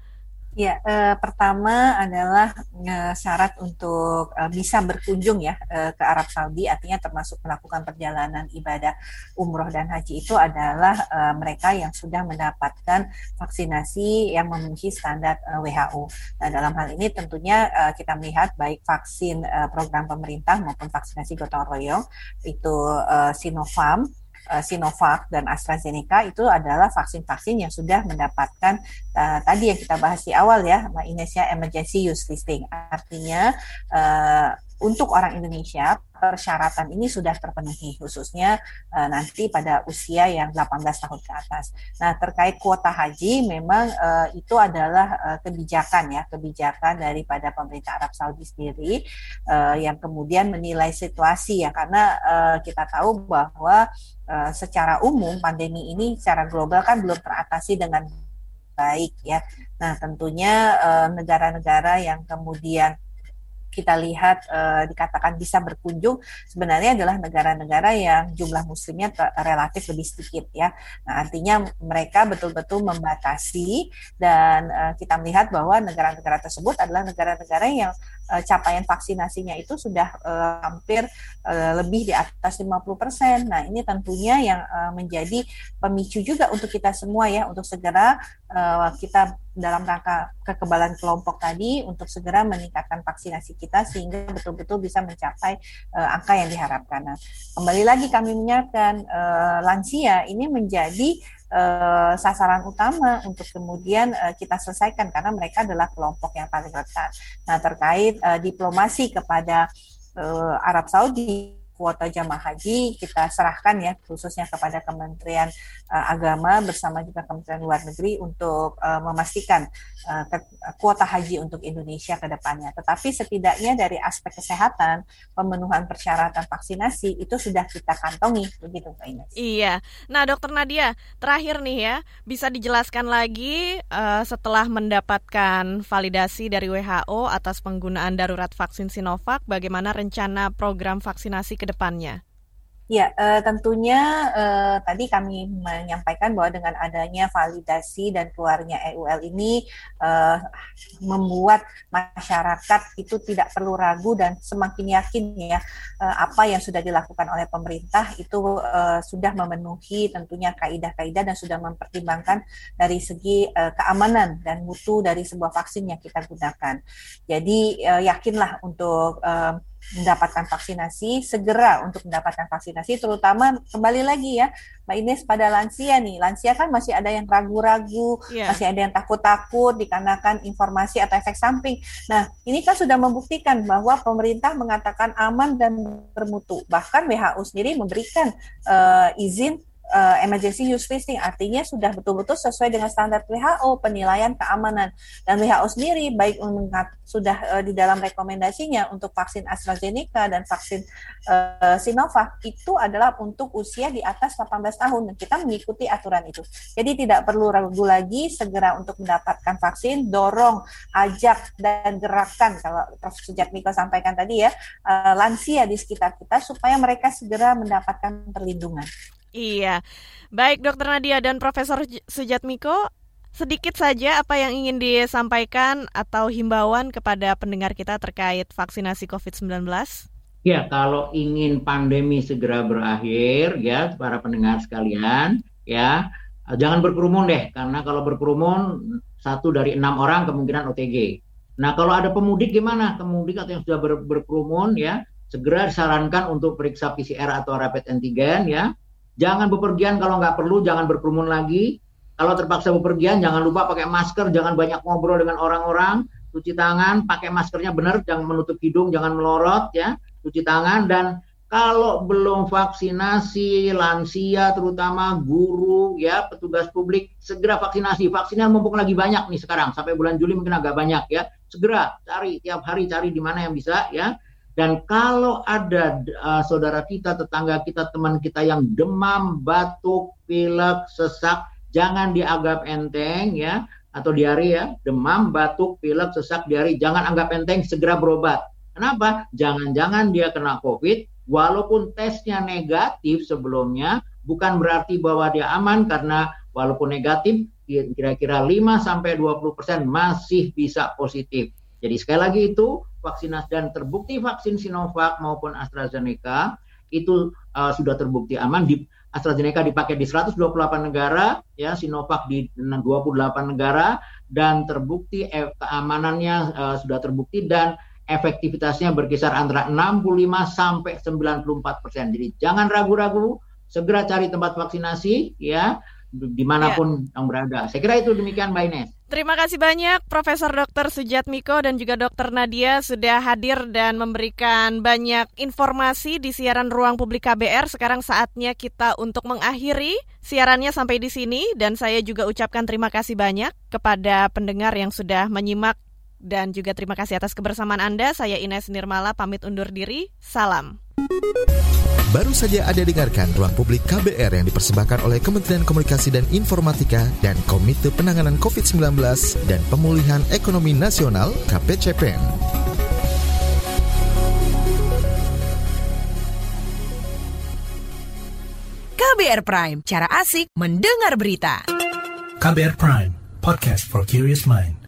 Ya, eh, pertama adalah eh, syarat untuk eh, bisa berkunjung ya eh, ke Arab Saudi, artinya termasuk melakukan perjalanan ibadah umroh dan haji itu adalah eh, mereka yang sudah mendapatkan vaksinasi yang memenuhi standar eh, WHO. Nah, dalam hal ini tentunya eh, kita melihat baik vaksin eh, program pemerintah maupun vaksinasi gotong royong itu eh, Sinovac uh, Sinovac dan AstraZeneca itu adalah vaksin-vaksin yang sudah mendapatkan uh, tadi yang kita bahas di awal ya, Mbak ya, emergency use listing. Artinya uh, untuk orang Indonesia persyaratan ini sudah terpenuhi khususnya uh, nanti pada usia yang 18 tahun ke atas. Nah, terkait kuota haji memang uh, itu adalah uh, kebijakan ya, kebijakan daripada pemerintah Arab Saudi sendiri uh, yang kemudian menilai situasi ya karena uh, kita tahu bahwa uh, secara umum pandemi ini secara global kan belum teratasi dengan baik ya. Nah, tentunya negara-negara uh, yang kemudian kita lihat uh, dikatakan bisa berkunjung sebenarnya adalah negara-negara yang jumlah muslimnya relatif lebih sedikit ya. Nah, artinya mereka betul-betul membatasi dan uh, kita melihat bahwa negara-negara tersebut adalah negara-negara yang uh, capaian vaksinasinya itu sudah uh, hampir uh, lebih di atas 50%. Nah, ini tentunya yang uh, menjadi pemicu juga untuk kita semua ya untuk segera uh, kita dalam rangka kekebalan kelompok tadi untuk segera meningkatkan vaksinasi kita sehingga betul-betul bisa mencapai uh, angka yang diharapkan. Nah, kembali lagi kami mengingatkan uh, lansia ini menjadi sasaran utama untuk kemudian kita selesaikan karena mereka adalah kelompok yang paling rentan. Nah, terkait diplomasi kepada Arab Saudi kuota jamaah haji kita serahkan ya khususnya kepada Kementerian uh, Agama bersama juga Kementerian Luar Negeri untuk uh, memastikan uh, kuota haji untuk Indonesia ke depannya. Tetapi setidaknya dari aspek kesehatan, pemenuhan persyaratan vaksinasi itu sudah kita kantongi begitu Pak Ines. Iya. Nah, Dokter Nadia, terakhir nih ya, bisa dijelaskan lagi uh, setelah mendapatkan validasi dari WHO atas penggunaan darurat vaksin Sinovac bagaimana rencana program vaksinasi ke ke depannya? Ya, uh, tentunya uh, tadi kami menyampaikan bahwa dengan adanya validasi dan keluarnya EUL ini uh, membuat masyarakat itu tidak perlu ragu dan semakin yakin ya uh, apa yang sudah dilakukan oleh pemerintah itu uh, sudah memenuhi tentunya kaidah-kaidah dan sudah mempertimbangkan dari segi uh, keamanan dan mutu dari sebuah vaksin yang kita gunakan. Jadi uh, yakinlah untuk uh, mendapatkan vaksinasi, segera untuk mendapatkan vaksinasi, terutama kembali lagi ya, Mbak Ines pada lansia nih. Lansia kan masih ada yang ragu-ragu, yeah. masih ada yang takut-takut dikarenakan informasi atau efek samping. Nah, ini kan sudah membuktikan bahwa pemerintah mengatakan aman dan bermutu. Bahkan WHO sendiri memberikan uh, izin uh, emergency use listing artinya sudah betul-betul sesuai dengan standar WHO penilaian keamanan dan WHO sendiri baik mengat, sudah uh, di dalam rekomendasinya untuk vaksin AstraZeneca dan vaksin uh, Sinovac itu adalah untuk usia di atas 18 tahun dan kita mengikuti aturan itu. Jadi tidak perlu ragu lagi segera untuk mendapatkan vaksin, dorong, ajak dan gerakan kalau Prof. Sujatmiko sampaikan tadi ya uh, lansia di sekitar kita supaya mereka segera mendapatkan perlindungan. Iya. Baik Dokter Nadia dan Profesor Sujatmiko, sedikit saja apa yang ingin disampaikan atau himbauan kepada pendengar kita terkait vaksinasi COVID-19? Ya, kalau ingin pandemi segera berakhir ya para pendengar sekalian, ya jangan berkerumun deh karena kalau berkerumun satu dari enam orang kemungkinan OTG. Nah kalau ada pemudik gimana? Pemudik atau yang sudah ber, berkerumun ya segera disarankan untuk periksa PCR atau rapid antigen ya Jangan bepergian kalau nggak perlu, jangan berkerumun lagi. Kalau terpaksa bepergian, jangan lupa pakai masker, jangan banyak ngobrol dengan orang-orang, cuci tangan, pakai maskernya benar, jangan menutup hidung, jangan melorot ya, cuci tangan dan kalau belum vaksinasi lansia terutama guru ya petugas publik segera vaksinasi. Vaksinnya mumpung lagi banyak nih sekarang sampai bulan Juli mungkin agak banyak ya. Segera cari tiap hari cari di mana yang bisa ya dan kalau ada uh, saudara kita tetangga kita teman kita yang demam batuk pilek sesak jangan dianggap enteng ya. Atau diare ya. Demam batuk pilek sesak diare jangan anggap enteng segera berobat. Kenapa? Jangan-jangan dia kena covid walaupun tesnya negatif sebelumnya bukan berarti bahwa dia aman karena walaupun negatif kira-kira 5 sampai 20% masih bisa positif. Jadi sekali lagi itu vaksinasi dan terbukti vaksin Sinovac maupun AstraZeneca itu uh, sudah terbukti aman di AstraZeneca dipakai di 128 negara, ya Sinovac di 28 negara dan terbukti eh, keamanannya uh, sudah terbukti dan efektivitasnya berkisar antara 65 sampai 94 persen. Jadi jangan ragu-ragu, segera cari tempat vaksinasi ya di mana pun ya. yang berada. Saya kira itu demikian Mbak Ines. Terima kasih banyak Profesor Dr. Sujat Miko dan juga Dr. Nadia sudah hadir dan memberikan banyak informasi di siaran Ruang Publik KBR. Sekarang saatnya kita untuk mengakhiri siarannya sampai di sini dan saya juga ucapkan terima kasih banyak kepada pendengar yang sudah menyimak dan juga terima kasih atas kebersamaan Anda. Saya Ines Nirmala pamit undur diri. Salam. Baru saja Anda dengarkan Ruang Publik KBR yang dipersembahkan oleh Kementerian Komunikasi dan Informatika dan Komite Penanganan COVID-19 dan Pemulihan Ekonomi Nasional KPCPN. KBR Prime, cara asik mendengar berita. KBR Prime, podcast for curious mind.